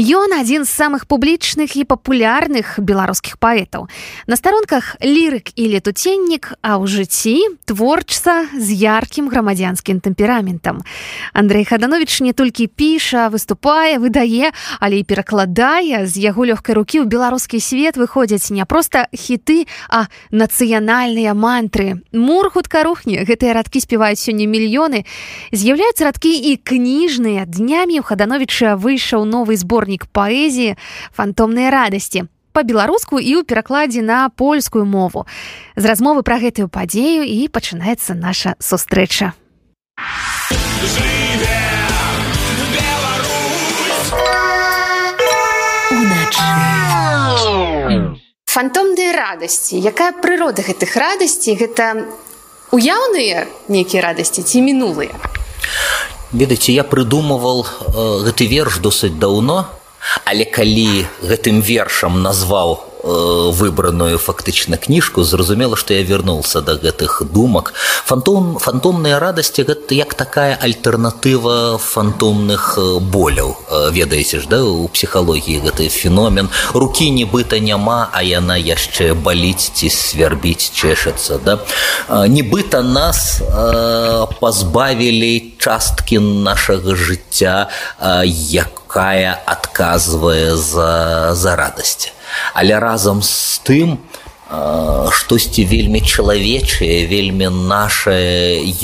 Ён адзін з самых публічных і папулярных беларускіх паэтаў. На старонках лірык і летуценнік, а ў жыцці творчца з яркім грамадзянскім тэмпераментам. Андрей Хаданович не толькі піша, выступае, выдае, але і перакладае з яго лёгкай рукі ў беларускі свет выходзяць не проста хіты, а нацыянальныя мантры. Мур хутка рухне, гэтыя радкі спяваюць сёння мільёны. З'яўляюцца радкі і кніжныя днямі у Хадановіча выйшаў новы збор зборнік паэзіі фантомныя радасці по-беларуску і ў перакладзе на польскую мову. З размовы пра гэтую падзею і пачынаецца наша сустрэча. Фантомныя радасці, якая прырода гэтых радасцей гэта уяўныя нейкія радасці ці мінулыя ведаеце я прыдумывал э, гэты верш досыць даўно але калі гэтым вершам назваў Э, выбранную фактычна кніжку зразумела што я вярнуўся да гэтых думак. Фантом фантомныя радасці гэта як такая альтэрнатыва фантомных э, боляў. Э, ведаеце ж да у псіхалогіі гэты феномен. Рукі нібыта няма а яна яшчэ баліць ці свярбіць чешацца да. Нібыта нас пазбавілі часткі нашага жыцця якая адказвае за за радасць але разам з тым штосьці вельмі чалавечае вельмі наше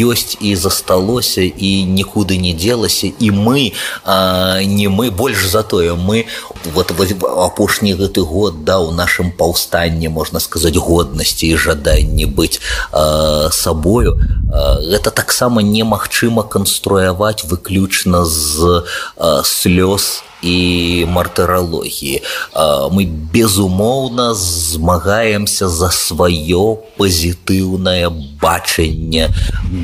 ёсць і засталося і нікуды не делася і мы а, не мы больш затое мы вот апошні гэты год да у нашым паўстанні можна сказаць годнасці і жаданні быць а, сабою а, гэта таксама немагчыма канструяваць выключна з а, слёз і мартыралогіі мы безумоўна змагаемся за сваё пазітыўнае бачанне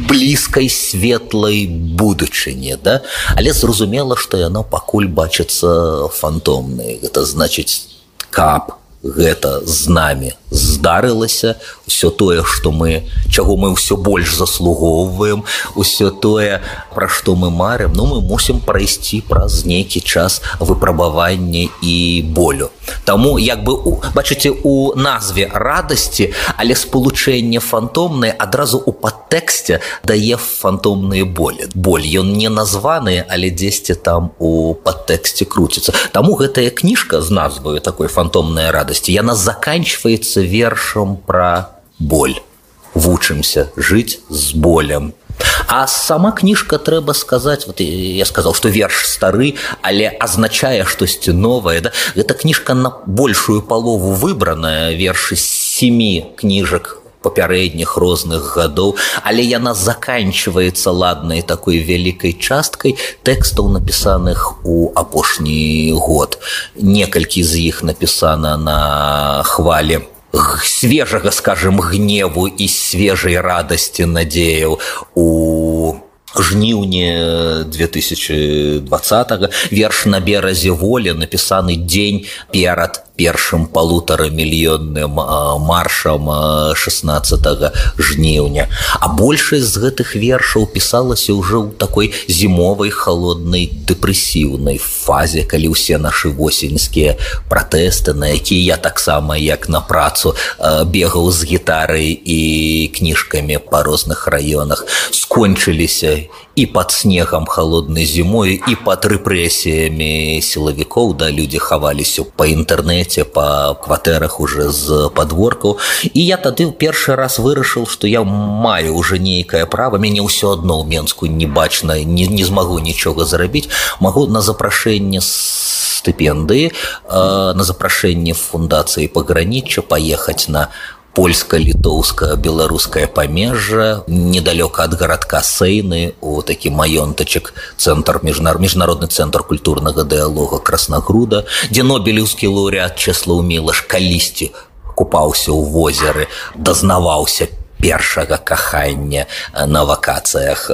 блізкай светлай будучыні да але зразумела што яно пакуль бачыцца фантомнай гэта значыць кап гэта з намі здарылася все тое что мы чаго мы ўсё больш заслугоўваем усё тое пра што мы марым ну мы мусім прайсці праз нейкі час выпрабавання і болю Таму як бы у бачыце у назве радасці але спалучэнне фантомнае адразу у падтэксце дае фантомныя болі боль ён не названы але дзесьці там у падтэксце круціцца Таму гэтая кніжка з назваю такой фантомнай радасці яна заканчивается вершам пра боль вучымся жыць з болем а сама кніжка трэба сказаць вот я сказал что верш стары але азначае штосьці новае да гэта кніжка на большую палову выбраная вершы семи кніжак папярэдніх розных гадоў але яна заканчивается ладнай такой вялікай часткай тэкстаў напісаных у апошні год некалькі з іх напісана на хвале свежага скажем гневу і свежай радасці надзеяў у жніўні 2020 верш на беразе волі напісаны дзень перад першым палутарамільённым маршам 16 жніўня а большасць з гэтых вершаў пісалася ўжо ў такой зімовай холоднай дэпрэсіўнай фазе калі ўсе нашы восеньскія пратэсты на якія я таксама як на працу бегаў з гітарай і кніжкамі па розных раёнах скончыліся і под снегам холоднай зімой і под рэпрэсіямі сілавікоў да людзі хаваліся па інтэрнэце па кватэрах уже з подворкаў і я тады ў першы раз вырашыў што я маю уже нейкае права мяне ўсё адно ў менску не бачна не, не змагу нічога зарабіць магу на запрашэнне стыпендыі э, на запрашэнне фундацыі пагранічча паехаць на польска-літоўска беларускае памежжа недалёка ад гарадка сейны у такі маёнтачак цэнтр міжнар міжнародны цэнтр культурнага дыалога краснагруда дзе нобелеўскі лаўрэат чэслаў мілаш калісьці купаўся ў возеры дазнаваўся першага кахання на вакацыях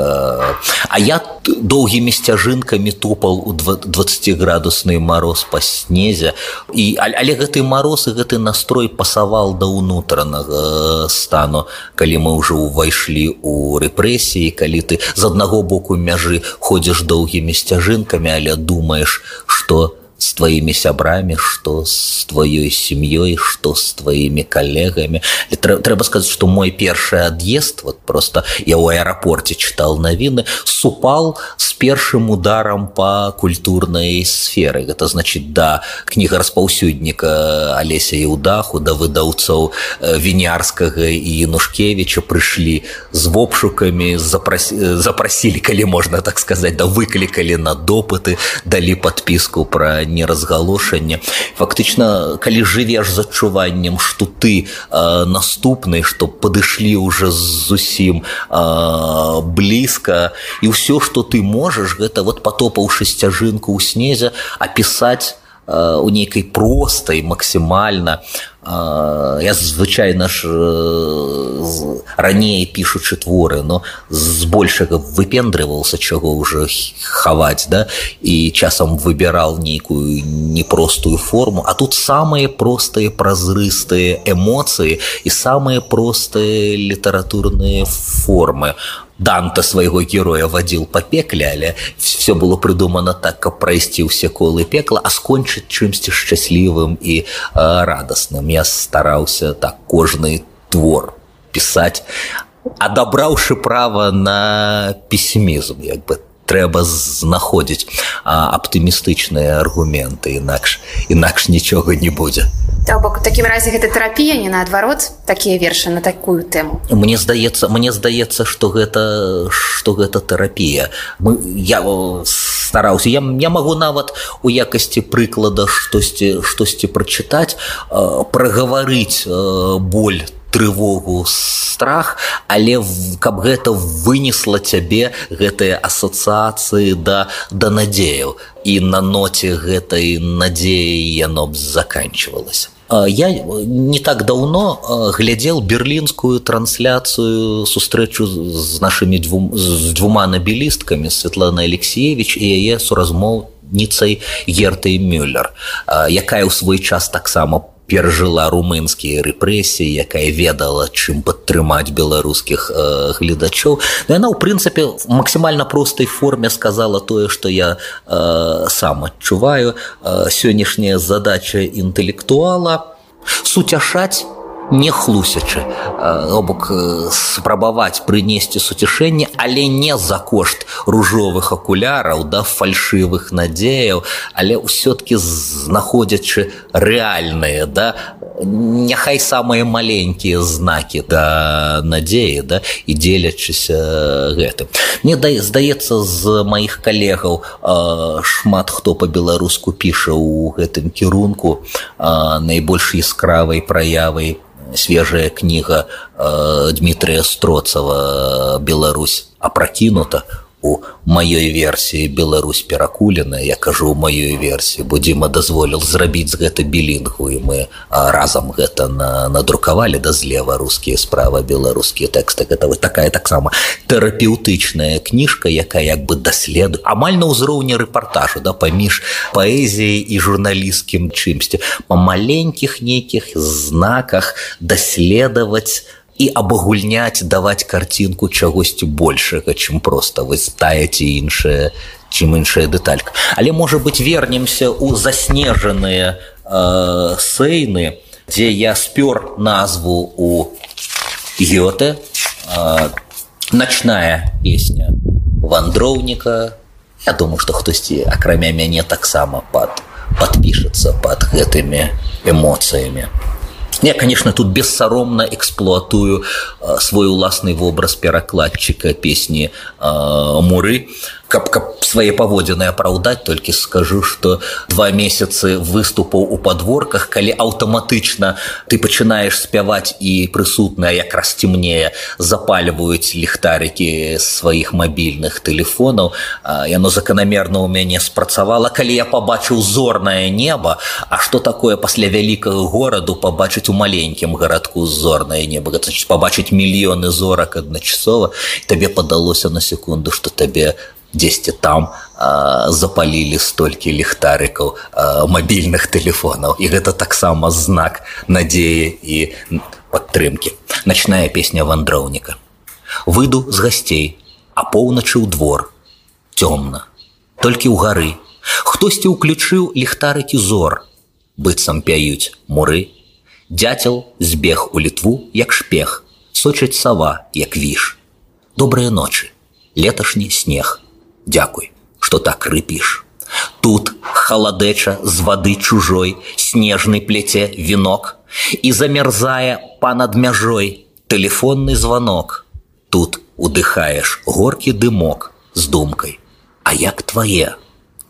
а я доўгімі сцяжынкамі тупал у 20 градусны мороз па снезе і але гэты мароз і гэты настрой пасавал да ўнутранага стану калі мы ўжо ўвайшлі у рэпрэсіі калі ты з аднаго боку мяжы ходзіш доўгімі сцяжынкамі але думаеш что с твоими сябрами что с твоей семьей что с твоими коллегами трэба сказать что мой першы отъезд вот просто я у аэропорте читал навіны супал с першым ударом по культурной сферы это значит да книга распаўсюдніка алеся і удаху да выдаўцоў э, вінярскага і янушкевича прыйшлі з вопшукамі запросили калі можна так сказать да выклікалі на допыты далі подпіску про неразгалошанне фактычна калі жывеш з адчуваннем что ты э, наступны что падышлі уже зусім э, блізка і ўсё что ты можаш гэта вот потопаўшы сцяжынку ў снезе опісаць Э, у нейкай простай максімальна э, я звычайна ж э, раней пішучы творы но збольшага выпендрывался чаго уже хаваць да і часам выбіраў нейкую непростую форму а тут самыя простыя празрыстыя эмоцыі і самыя простыя літаратурныя формы Данта свайго героя вадзіл па пекле, але все было прыдумана так, каб прайсці ўсе колы пекла, а скончыць чымсьці шчаслівым і э, радасным. Я стараўся так кожны твор пісаць, адабраўшы права на песімізм як бы трэба знаходзіць аптымістычныя аргументы інакш інакш нічога не будзе бок такім разе гэта тэрапія не наадварот такія вершы на такую тэму мне здаецца мне здаецца што гэта што гэта тэрапія мы я стараўся я, я магу нават у якасці прыклада штосьці штосьці прачытаць прагаварыць боль трывогу страх але каб гэта вынесла цябе гэтыя асацыяцыі да да надзеяў. І на ноце гэтай надзеі яно б заканчивалось я не так даўно глядзеў берлінскую трансляцыю сустрэчу з нашымі двум з двума набелісткамі Светлана алексеевич і яе суразмоўніцай гертай мюллер якая ў свой час таксама по перажыла румынскія рэпрэсіі якая ведала чым падтрымаць беларускіх э, гледачоў но яна ў прынцыпе максімальна простай форме сказала тое што я э, сам адчуваю э, сённяшняя задача інтэлектуала суцяшаць не хлусячы бок спрабаваць прынесці суцішэнне але не за кошт ружовых акуляраў да фальшывых надзеяў але ўсё-ткі знаходзячы рэальныя да няхай самыя маленькія знакі да надзеі да і дзелячыся гэтым. Мне да здаецца з маіх калегаў шмат хто па-беларуску піша ў гэтым кірунку найбольш яскравай праявай свежая книга э, Дмитрия Строцова «Беларусь опрокинута» у маёй версіі Беларусь перакулена я кажу маёй версіі бо Дзіма дазволіў зрабіць з гэта білінгу і мы разам гэта на надрукавалі да злева рускія справа беларускія тэксты гэта вот такая таксама тэрапеўтычная кніжка якая як бы даследу амаль на ўзроўні рэпартажу да паміж паэзіяй і журналісцкім чымсьці па маленькіх нейкіх знаках даследаваць і абагульняць даваць карцінку чагосьці большага чым просто вось тая ці іншая чым іншая дэталька але можа быть вернемся у заснежаныя э, сейны дзе я спёр назву у гёте э, начная песня вандроўніка я думаю что хтосьці акрамя мяне таксама под подпішацца под гэтымі эмоцыямі я, конечно, тут бессаромно эксплуатую э, свой уласный вобраз перакладчика песни э, Муры каб каб свае паводзіны апраўдаць толькі скажу что два месяцы выступаў у подворках калі аўтаматычна ты пачынаеш спяваць і прысутная якраз цемнее запальваюць ліхтарыкі сваіх мабільных телефонаў яно заканамерна ў мяне спрацавала калі я побачыў зорнае неба А что такое пасля вялікага гораду побачыць у маленькім гарадку зорнае неба значит побачыць мільёны зорак адначасова табе падалося на секунду что табе дзесьці там запалілі столькі ліхтарыкаў мабільных тэлефонаў і гэта таксама знак надзеі і падтрымкі начная песня вандроўніка выйду з гасцей а поўначы ў двор цёмна толькі ў гары Хтосьці ўключыў ліхтарыкі зор, быццам пяюць муры. Дятел збег у літву, як шпех, сочыць сава, як віш. Добрыя ночы, леташні снег. Дякуй, што так рыпіш. Тут халадэча з вады чужой, снежны пляце вінок, і замярзае па-над мяжой тэлефонны звонок. Тут удыхаеш горкі дымок з думкай. А як твае?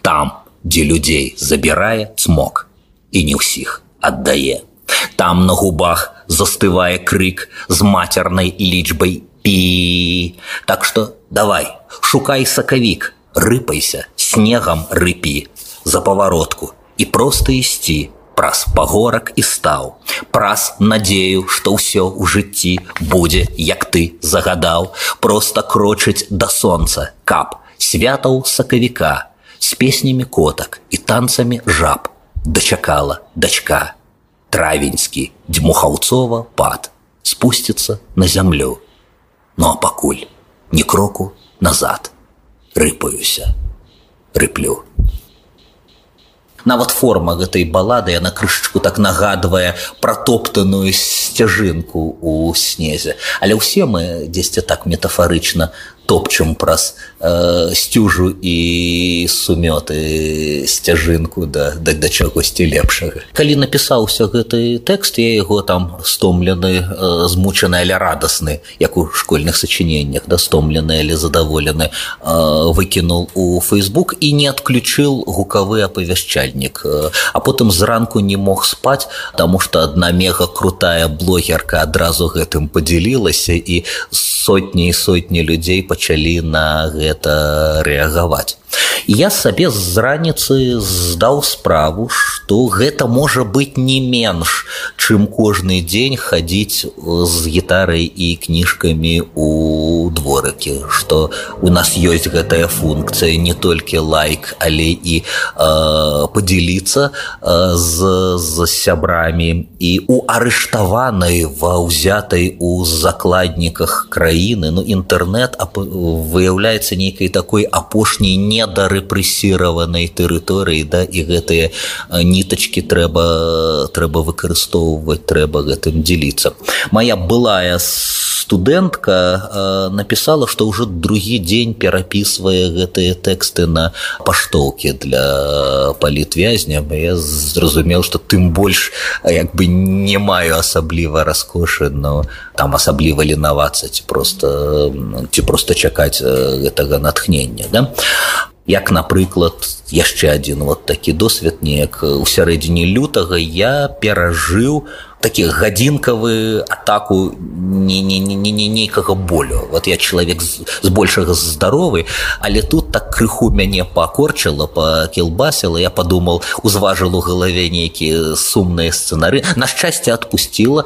Там, дзе людзей забірае цмок і не ўсіх аддае. Там на губах застывае крык з мацернай лічбай пі. Так што давай, шукай сакавік, рыпайся, снегам рыпі за паваротку і проста ісці праз пагорак і стаў праз надзею што ўсё ў жыцці будзе як ты загадаў просто крочыць да сонца каб святаў сакавіка з песнямі котак і танцамі жаб дачакала дачка травеньскі дзьмухаўцова пад спусціцца на зямлю Ну а пакуль ні кроку назад. Рыпаюся. Рыплю. Нават форма гэтай балады яна крышачку так нагадвае пратоптаную сцяжынку у снезе. Але ўсе мы дзесьці так метафарычна топчым праз э, сцюжу і сумёты сцяжынку да, да, да чагосьці лепшага. Калі напісаўся гэты тэкст, я яго там стомлены, э, змучаны але радасны, як у школьных сачыненнях, да стомлены але задаволены, э, выкінуў у Facebook і не адключыў гукавы апавяшчальнік. А потым зранку не мог спаць, таму што адна мега крутая блогерка адразу гэтым падзялілася і сотні і сотні людзей па пачалі на гэта рэагаваць. Я сабе з раніцы здаў справу, што гэта можа быць не менш, чым кожны дзень хадзіць з гітарай і кніжкамі у дворыкі, што у нас ёсць гэтая функцыя не толькі лайк, але і э, падзяліцца э, з, з сябрамі і у арыштаванай ва ўзятай у закладніках краіны ну інтэрнэт выяўляецца нейкай такой апошняй недары рэпрэсіраванай тэрыторыі да і гэтыя нітачкі трэба трэба выкарыстоўваць трэба гэтым дзеліцца моя былая студэнтка напісала што ўжо другі дзень перапісвае гэтыя тэксты на паштоўкі для палітвязня я зразумеў што тым больш як бы не маю асабліва раскошы но там асабліва ленавацца ці просто ці просто чакаць гэтага натхнення да? Як напрыклад яшчэ адзін вот такі досвед неяк у сярэдзіне лютага я перажыў такі гадзінкавы атаку не, не, не, не, не нейкага болю вот я чалавек з, з большага здаровы але тут так крыху мяне пакорчыла пакілбасіла я падумал узважыл у галаве нейкія сумныя сцэнары на шчасце адпусціла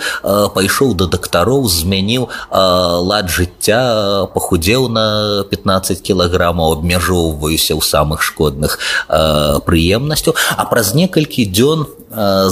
пайшоў да дактароў змяніў лад жыцця пахудзеў на 15 кілаграмаў абмяжоўваюся ў самых шкодных прыемнасцяў а праз некалькі дзён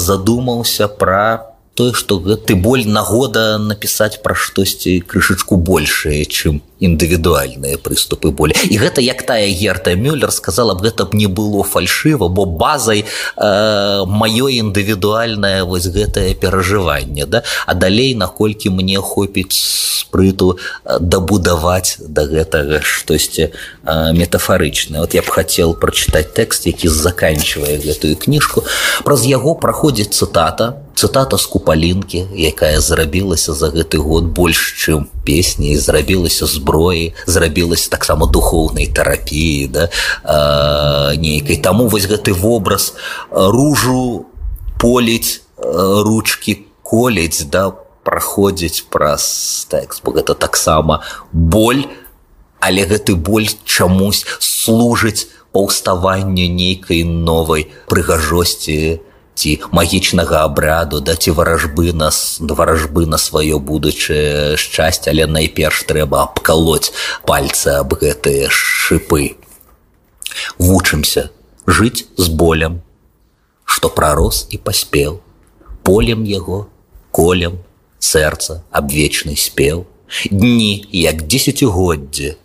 задумаўся пра тое што гэты боль нагода напісаць пра штосьці крышачку большее чым індывідуальныя прыступы болі і гэта як тая герта мюллер сказала б гэта б не было фальшыва бо базай э, маё індывідуальнае вось гэтае перажыванне да? А далей наколькі мне хопіць спрыту э, дабудаваць да гэтага штосьці э, метафарычна вот я б хацеў прачытаць тэкст які заканчивае гэтую кніжку. Праз яго праходзіць цытата цытата з купалінкі якая зрабілася за гэты год больш чым песні зрабілася збор зброі зрабілася таксама духоўнай тэрапіі да нейкай таму вось гэты вобраз ружу поліць ручки колець да праходзіць праз тэкст бо гэта таксама боль але гэты боль чамусь служыць паўставанню нейкай новай прыгажосці ці магічнага абраду да ці варажбы нас варажбы на сваё будучае шчасце але найперш трэба абкалоць пальцы аб гэтыя шыпы. Вучымся жыць з болем што прарос і паспеў. Полем яго колем сэрца абвечны спеў. Дні як дзесяцігоддзе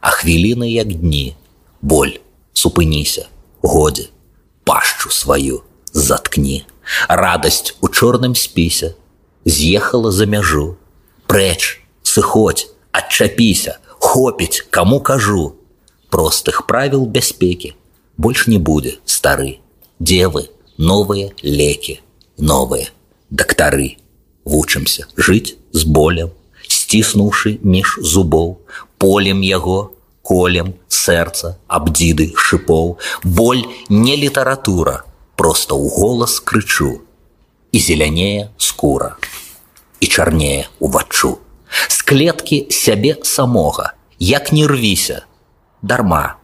а хвіліны як дні. Боль супыніся годзе пашчу сваю заткні радасць у чорным спісе з'ехала за мяжу прэч сыходзь адчапіся хопіць каму кажу простых правіл бяспекі больш не будзе стары девы новыя лекі новыя дактары вучымся жыць з болем сціснуўшы між зубоў полем яго колем сэрца абдзіды шыпоў боль не літаратура просто ў голас крычу і зелянее скура і чарнее уваччу з клеткі сябе самога як не рвіся дарма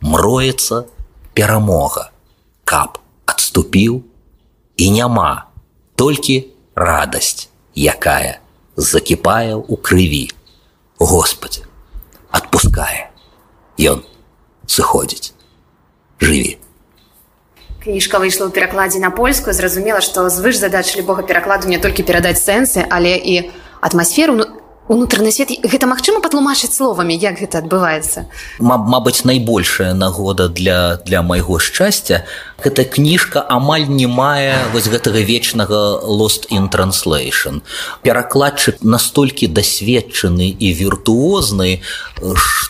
мроецца перамога каб адступіў і няма толькі радасць якая закіпае ў крыві Господь отпускае ён сыходзіць жыві Кніжка выйшла ў перакладзе на польскую зразумела што звыш задач любога перакладу не толькі перадаць сэнсы але і атмасферу ну, унутраны свет гэта магчыма патлумачыць словамі як гэта адбываецца? Мабыць найбольшая нагода для для майго шчасця гэта кніжка амаль не мае вось гэтага вечнага lost in translation перакладчык настолькі дасведчаны і віртуозны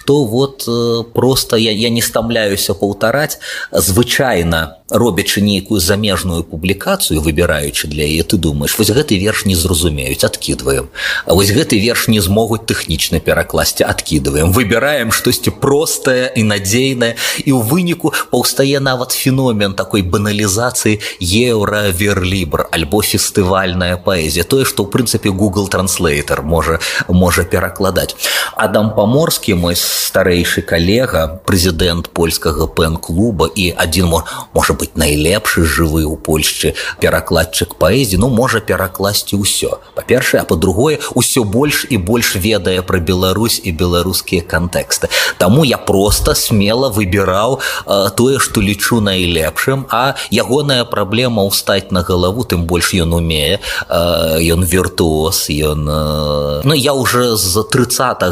что вот э, просто я, я не стамляюся паўтараць звычайна робячы нейкую замежную публікацыю выбіраючы для яе ты думаешь вось гэты верш не зразумеюць адкідваем А вось гэты верш не змогуць тэхнічна перакласці адкідваем выбіраем штосьці простае і надзейнае і ў выніку паўстае нават феномен такой баналізацыі еўра верлібр альбо фестывальная паэзія тое што ў прынцыпе google транслейтер можа можа перакладаць адам паморскі мой старэйшы калега прэзідэнт польскага пэн-клуба і адзін можа быть найлепшы жывы ў польшчы перакладчык паэзіі ну можа перакласці ўсё па-першае а по-другое ўсё больш і больш ведае пра Беларусь і беларускія кантэксты Таму я просто смело выбіраў э, тое што лічу найлепшым а ягоная праблема ўстаць на галаву тым больш ён умее ён э, віртуоз ён э, ну я уже з 30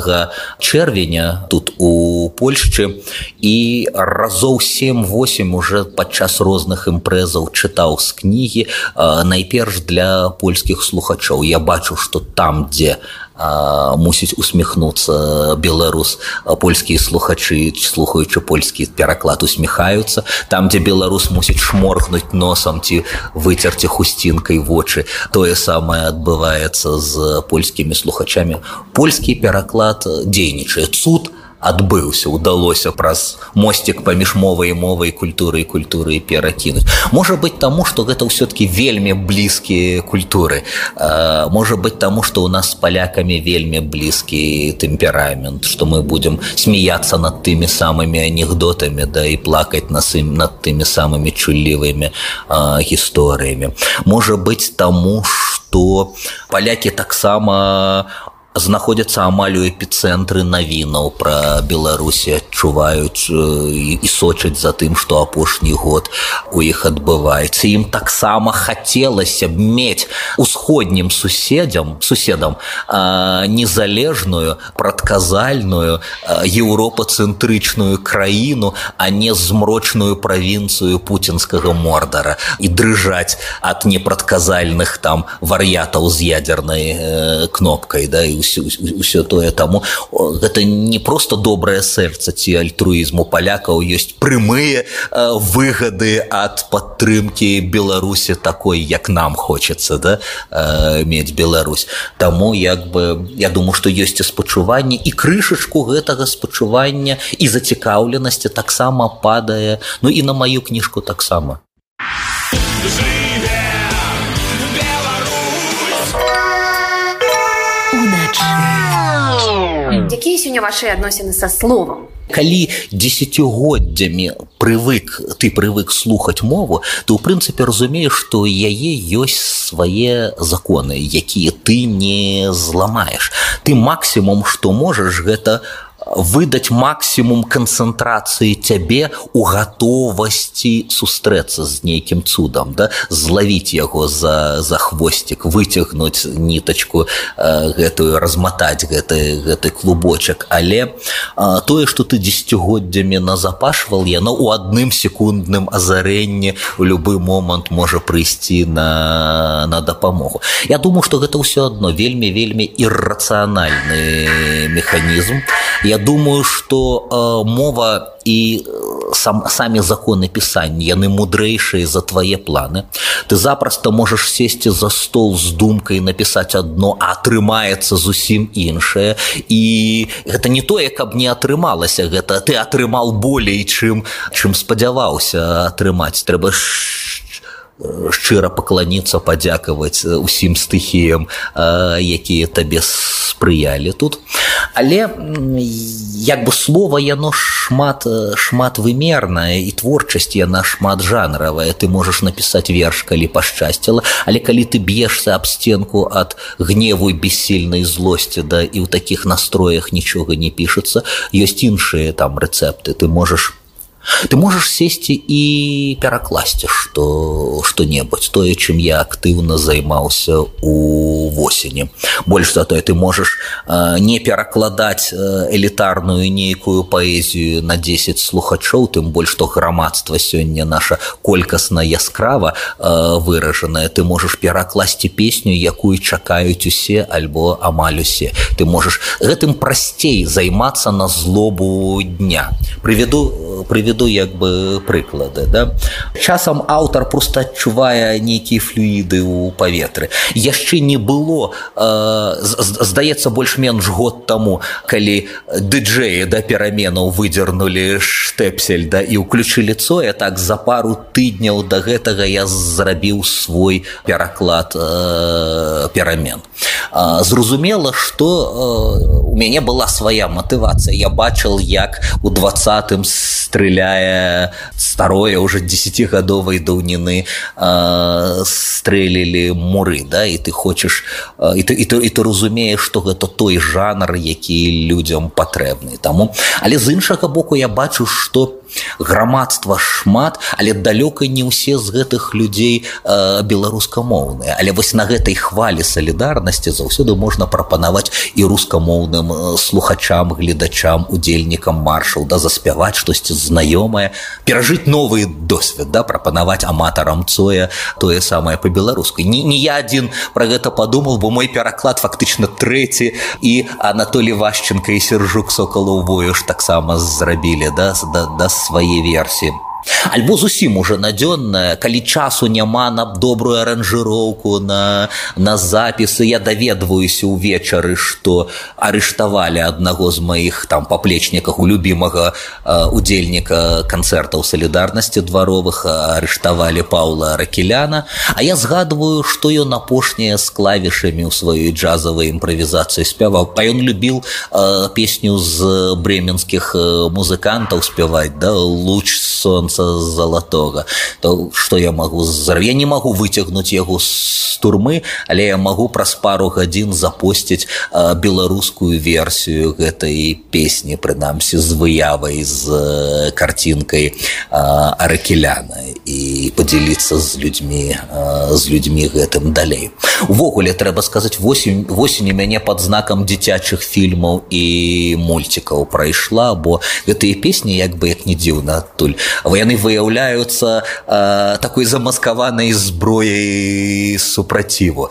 чэрвеня тут у польшчы і разоў 7-8 уже падчас падчас розных імпрэзаў чытаў з кнігі найперш для польскіх слухачоў я бачу што там дзе мусіць усміхнуцца беларус польскія слухачы слухаючы польскі пераклад усміхаюцца там дзе беларус мусіць шморгнуць носам ці выцерці хусцінкай вочы тое самае адбываецца з польскімі слухачамі польскі пераклад дзейнічае цуд а адбыўся удалося праз мосцік паміж мовай мовай культуры і культуры перакінуць можа быть таму что гэта ўсё-таки вельмі блізкія культуры можа быть таму что у нас с палякамі вельмі блізкі тэмперамент что мы будем смеяться над тымі самымі анекдотамі да і плакаць нас ім над тымі самымі чуллівымі гісторыямі можа быть таму что палякі таксама у знаходзяцца амаль у эпіцэнтры навінаў пра беларусі адчуваюць і, і сочаць за тым што апошні год у іх адбываецца ім таксама хацелася б мець усходнім суседзям суседам незалежную прадказальную еўропацэнтрычную краіну а не змрочную правінцыю пуцінскага мордара і дрыжаць ад непрадказальных там вар'ятаў з ядзернай э, кнопкай да і ўсё тое таму гэта не просто добрае сэрца ці альтруізму палякаў ёсць прямыя выгады ад падтрымки беларусі такой як нам хочется да мець Беларусь таму як бы я думаю что ёсць і спачуванне і крышачку гэтага спачування і зацікаўленасці таксама падае ну і на маю кніжку таксама Якія сёння ваши адносіны са словам калі десятгоддзямі прывык ты прывык слухаць мову то ў прынцыпе разумееш што яе ёсць свае законы якія ты не зламаеш ты максімум што можаш гэта выдаць максімум канцэнтрацыі цябе у гатовасці сустрэцца з нейкім цудам да злавіць яго за за хвосцік выцягнуць нітачку э, гэтую разматаць гэты гэты клубочак але э, тое што ты дзесяцігоддзямі назапашвал яно у адным секундным азарэнні у любы момант можа прыйсці на на дапамогу Я думаю што гэта ўсё адно вельмі вельмі іррацыянальны механізм Я думаю что э, мова і э, сам самі законы пісання яны мудрэйшыя за твае планы ты запросто можаш сесці за стол з думкай напісаць одно а атрымаецца зусім іншае і гэта не тое каб не атрымалася гэта ты атрымал болей чым чым спадзяваўся атрымаць трэба ж шчыра пакланіцца падзякаваць усім стыхіям якія табе спрыялі тут але як бы слова яно шмат шмат вымернае і творчасць яна шмат жанравая ты можаш напісаць верш калі пашчасціла але калі ты б'ешся аб стенку ад гневу бессільнай злосці да і ў такіх настроях нічога не пішацца ёсць іншыя там рэцэпты ты можаш ты можаш сесці і перакласці што што-небудзь тое чым я актыўна займаўся у восені больш за тое ты можаш не перакладаць элітарную нейкую паэзію на 10 слухачоў тым больш што грамадства сёння наша колькасна яскрава выражаная ты можаш перакласці песню якую чакаюць усе альбо амаль усе ты можаш гэтым прасцей займацца на злобу дня прыведу прыведу веду як бы прыклады да? Часам аўтар просто адчувае нейкія флюіды ў паветры. Яшчэ не было э, здаецца больш-менш год таму калі дыджеі да пераменаў выдзернули штэпсель да і ўключылі цоя так за пару тыдняў да гэтага я зрабіў свой пераклад э, перамен. Э, зразумела что э, у мяне была свая матывацыя. Я бачыл як у двадцатым стреляя гуляе старое уже десятигадовой даўніны э, стрэлілі муры да і ты хочаш э, і ты, і ты, і ты разумееш что гэта той жанр які людям патрэбны таму але з іншага боку я бачу что грамадства шмат але далёка не ўсе з гэтых людзей э, беларускамоўныя але вось на гэтай хвалі салідарнасці заўсёды можна прапанаваць і рускамоўным э, слухачам гледачам удзельнікам маршаў да заспяваць штосьці знаёмае перажыць новы досвед да прапанаваць аматарам цоя тое самае по-беларуску не, не я адзін про гэта падумал бо мой пераклад фактычна трэці і анатолий вашченко і сержук соколаў воюш таксама зрабілі да да, да свае версіі альбо зусім уже надзённая калі часу няма на добрую аранжыроўку на на запісы я даведваюся ўвечары что арыштавалі аднаго з маіх там паплечніках у любімага удзельніка канцэртаў салідарнасці дваровых арыштавалі паўла ракеляна а я згадваю что ён апошняе з клавішамі ў сваёй джазавай імправізацыі спяваў а ён любіў песню з бременскіх музыкантаў спяваць да луч солнца сонца залатога то что я могу зрав я не могу выцягнуць яго з турмы але я могу праз пару гадзін запосціць беларускую версію гэтай песні прынамсі з выявай з карцінкай аракеляна і подзяліцца з людзьмі з людзьмі гэтым далей. Увогуле трэба сказаць восень восень мяне под знакам дзіцячых фільмаў і мульцікаў прайшла бо гэтыя песні як бы як не дзіўна адтуль. Вы яны выяўляюцца э, такой замаскаванай зброяй супраціву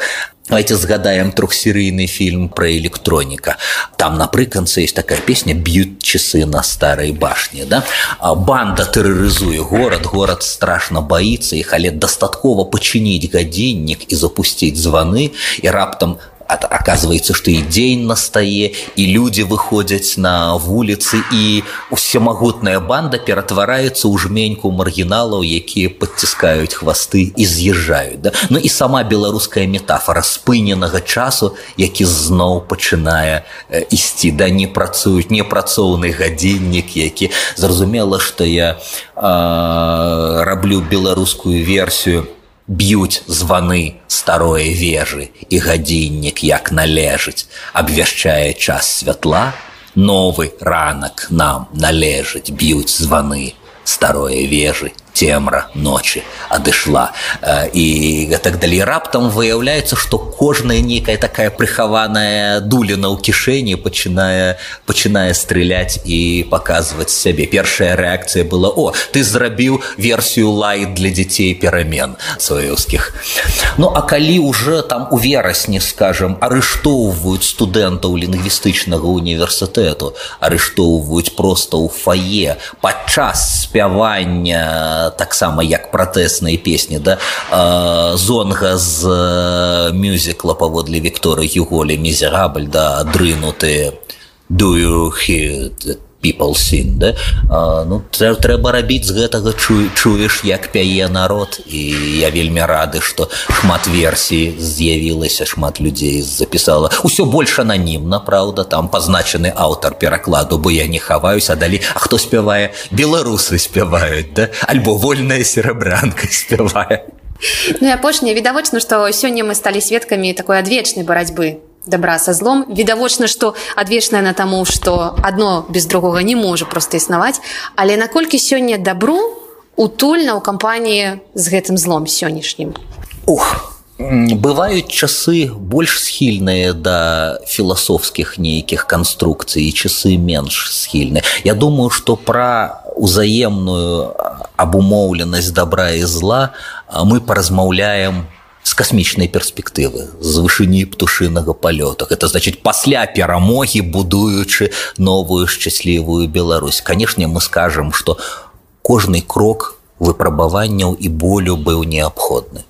Давайте згадаем трохсерыйны фільм про электроніка там напрыканцы есть такая песня б'ют часы на старой башне да а банда тэрарызуе горад горад страшно боится іх але дастаткова пачыніць гадзіннік і запусціць званы і раптам оказывается что и дзень настае і люди выходзяць на вуліцы і усемагутная банда ператвараецца ў жменьку маргіналаў якія подціскаюць хвасты і з'язджаюць да? Ну і сама беларуская метафора спыненага часу які зноў пачынае ісці да не працуюць непрацоўны гадзіннік які зразумела что я э, раблю беларускую версію б'юць званы старое вежы і гадзіннік як належыць абвяшчае час святла новы ранак нам належыць б'юць званы старое вежы темра ночи адышла і гэтак далей раптам выяўляецца што кожная нейкая такая прыхаваная дуліна ў кішэні пачынае пачынае стрыляць і паказваць сябе першая рэакцыя была о ты зрабіў версію лайт для дзяцей перамен сваёўскіх ну а калі уже там у верасні скажем арыштоўваюць студэнтаў лінгвістычнага універсітэту арыштоўваюць просто ў фае падчас спявання таксама як пратэсныя песні да зонга з мюзікла паводле Вікторы Юголі мізерабль да адрынуты do you hear people sing да? а, ну трэба рабіць з гэтага чу, чуеш як пяе народ. І я вельмі рады што шмат версій з'явілася шмат людзей запісала. Усё больш ананімна Праўда там пазначаны аўтар перакладу бо я не хаваюся далі А хто спявае? Беларусы спяваюць да? Альбо вольная серабранка спявае. Ну і апошняе відавочна што сёння мы сталі сведкамі такой адвечнай барацьбы добра со злом. Відавочна что адвечная на таму что одно без другога не можа просто існаваць. Але наколькі сёння добру утульна ў кампаніі з гэтым злом сённяшнім? Ух бываюць часы больш схільныя да філасофскіх нейкіх канструкцый часы менш схільны Я думаю что пра узаемную абумоўленасць добра і зла мы паразмаўляем з касмічнай перспектывы з вышыні птушынага палёта это значит пасля перамогі будуючы новую шчаслівую Беларусь канешне мы скажем что кожны крок выпрабаванняў і болю быў неабходны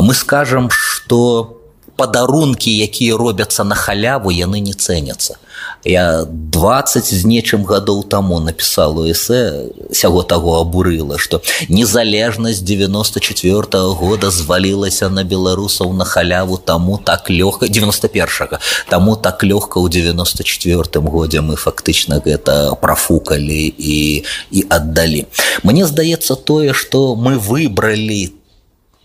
мы скажем что падарункі якія робяцца на халяву яны не цэняцца. Я 20 з нечым гадоў таму напісал у эсэ сяго таго абурыла што незалежнасць 94 -го года звалілася на беларусаў на халяву таму так лёгка 91 таму так лёгка ў 94 годзе мы фактычна гэта прафукалі і і аддалі. Мне здаецца тое што мы выбралі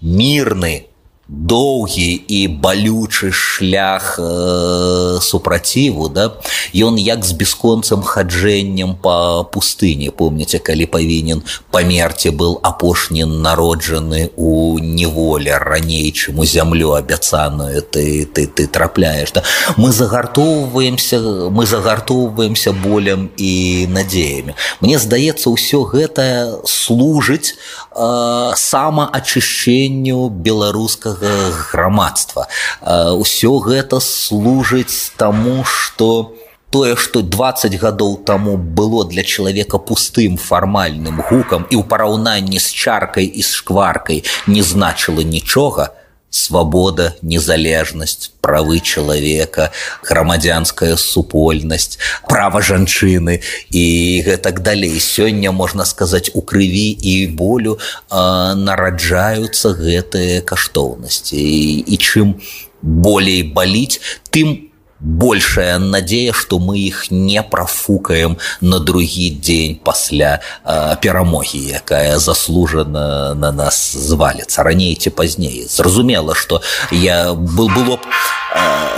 мірны доўгі і балючы шлях э, супраціву да? Ён як з бясконцам хаджэннем по пустыне. Помніце калі павінен памерці был апошні народжаны у неволе раней чым у зямлю абяцаную ты ты ты трапляеш да? Мы загартоўваемся мы загартоўваемся болем і надзеямі мне здаецца ўсё гэта служыць э, самаачышчэнню беларускага грамадства ўсё гэта служыць таму что тое что 20 гадоў таму было для чалавека пустым фармальным гукам і ў параўнанні з чаркай і з шкваркай не значыла нічога свабода незалежнасць правы чалавека грамадзянская супольнасць права жанчыны і гэтак далей сёння можна сказаць у крыві і болю а, нараджаюцца гэтыя каштоўнасці і, і чым болей баліць тым большая надзея што мы іх не прафукаем на другі дзень пасля э, перамогі якая заслужана на нас зваліцца раней ці пазней зразумела што я был было б э,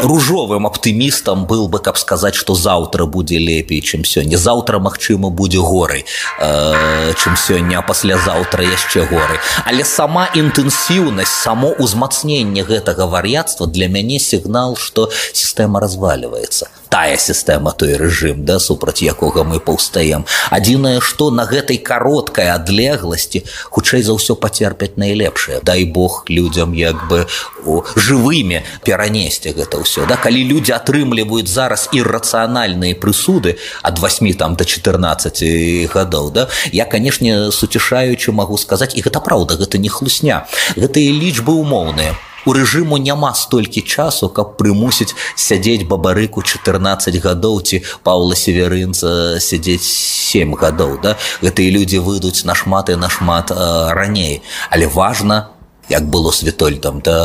ружовым аптымістам был бы каб сказаць што заўтра будзе лепей чым сёння заўтра магчыма будзе горай э, чым сёння паслязаўтра яшчэ горы але сама інтэнсіўнасць само ўзмацненне гэтага вар'яцтва для мяне сігнал што сістэма раз разваливается тая сістэма той рэжым да супраць якога мы паўстаем адзінае што на гэтай кароткай адлегласці хутчэй за ўсё пацерпяць найлепшае дай бог людзям як бы о, жывымі перанесці гэта ўсё да калі людзі атрымліваюць зараз іррацыянальныя прысуды ад 8 там до 14 гадоў да я канешне суцішаючы магу сказаць і гэта праўда гэта не хлусня гэтыя лічбы умоўныя у рэжыму няма столькі часу каб прымусіць сядзець бабарыку 14 гадоў ці паўла северынца сядзець 7 гадоў да гэтыя людзі выйдуць нашмат і нашмат раней але важна як было святольтам да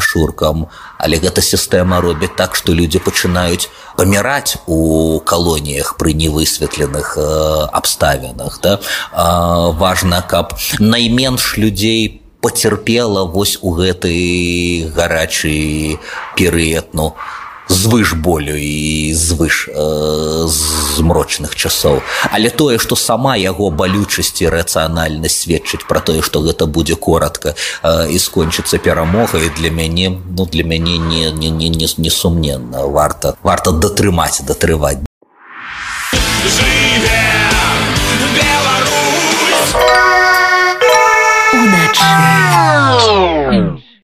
ашуркам але гэта сістэма робіць так што людзі пачынаюць паміраць у калоніях пры невысветленых абставінах да важна каб найменш людзей по пацярпела вось у гэты гарачы перыяд ну звыш болю і звыш э, змрочных часоў але тое што сама яго балючасць і рацыянальнасць сведчыць пра тое што гэта будзе коротко э, і скончыцца перамогай для мяне ну для мяне не не не не, не сумненна варта варта датрымаць датрываць inaczej.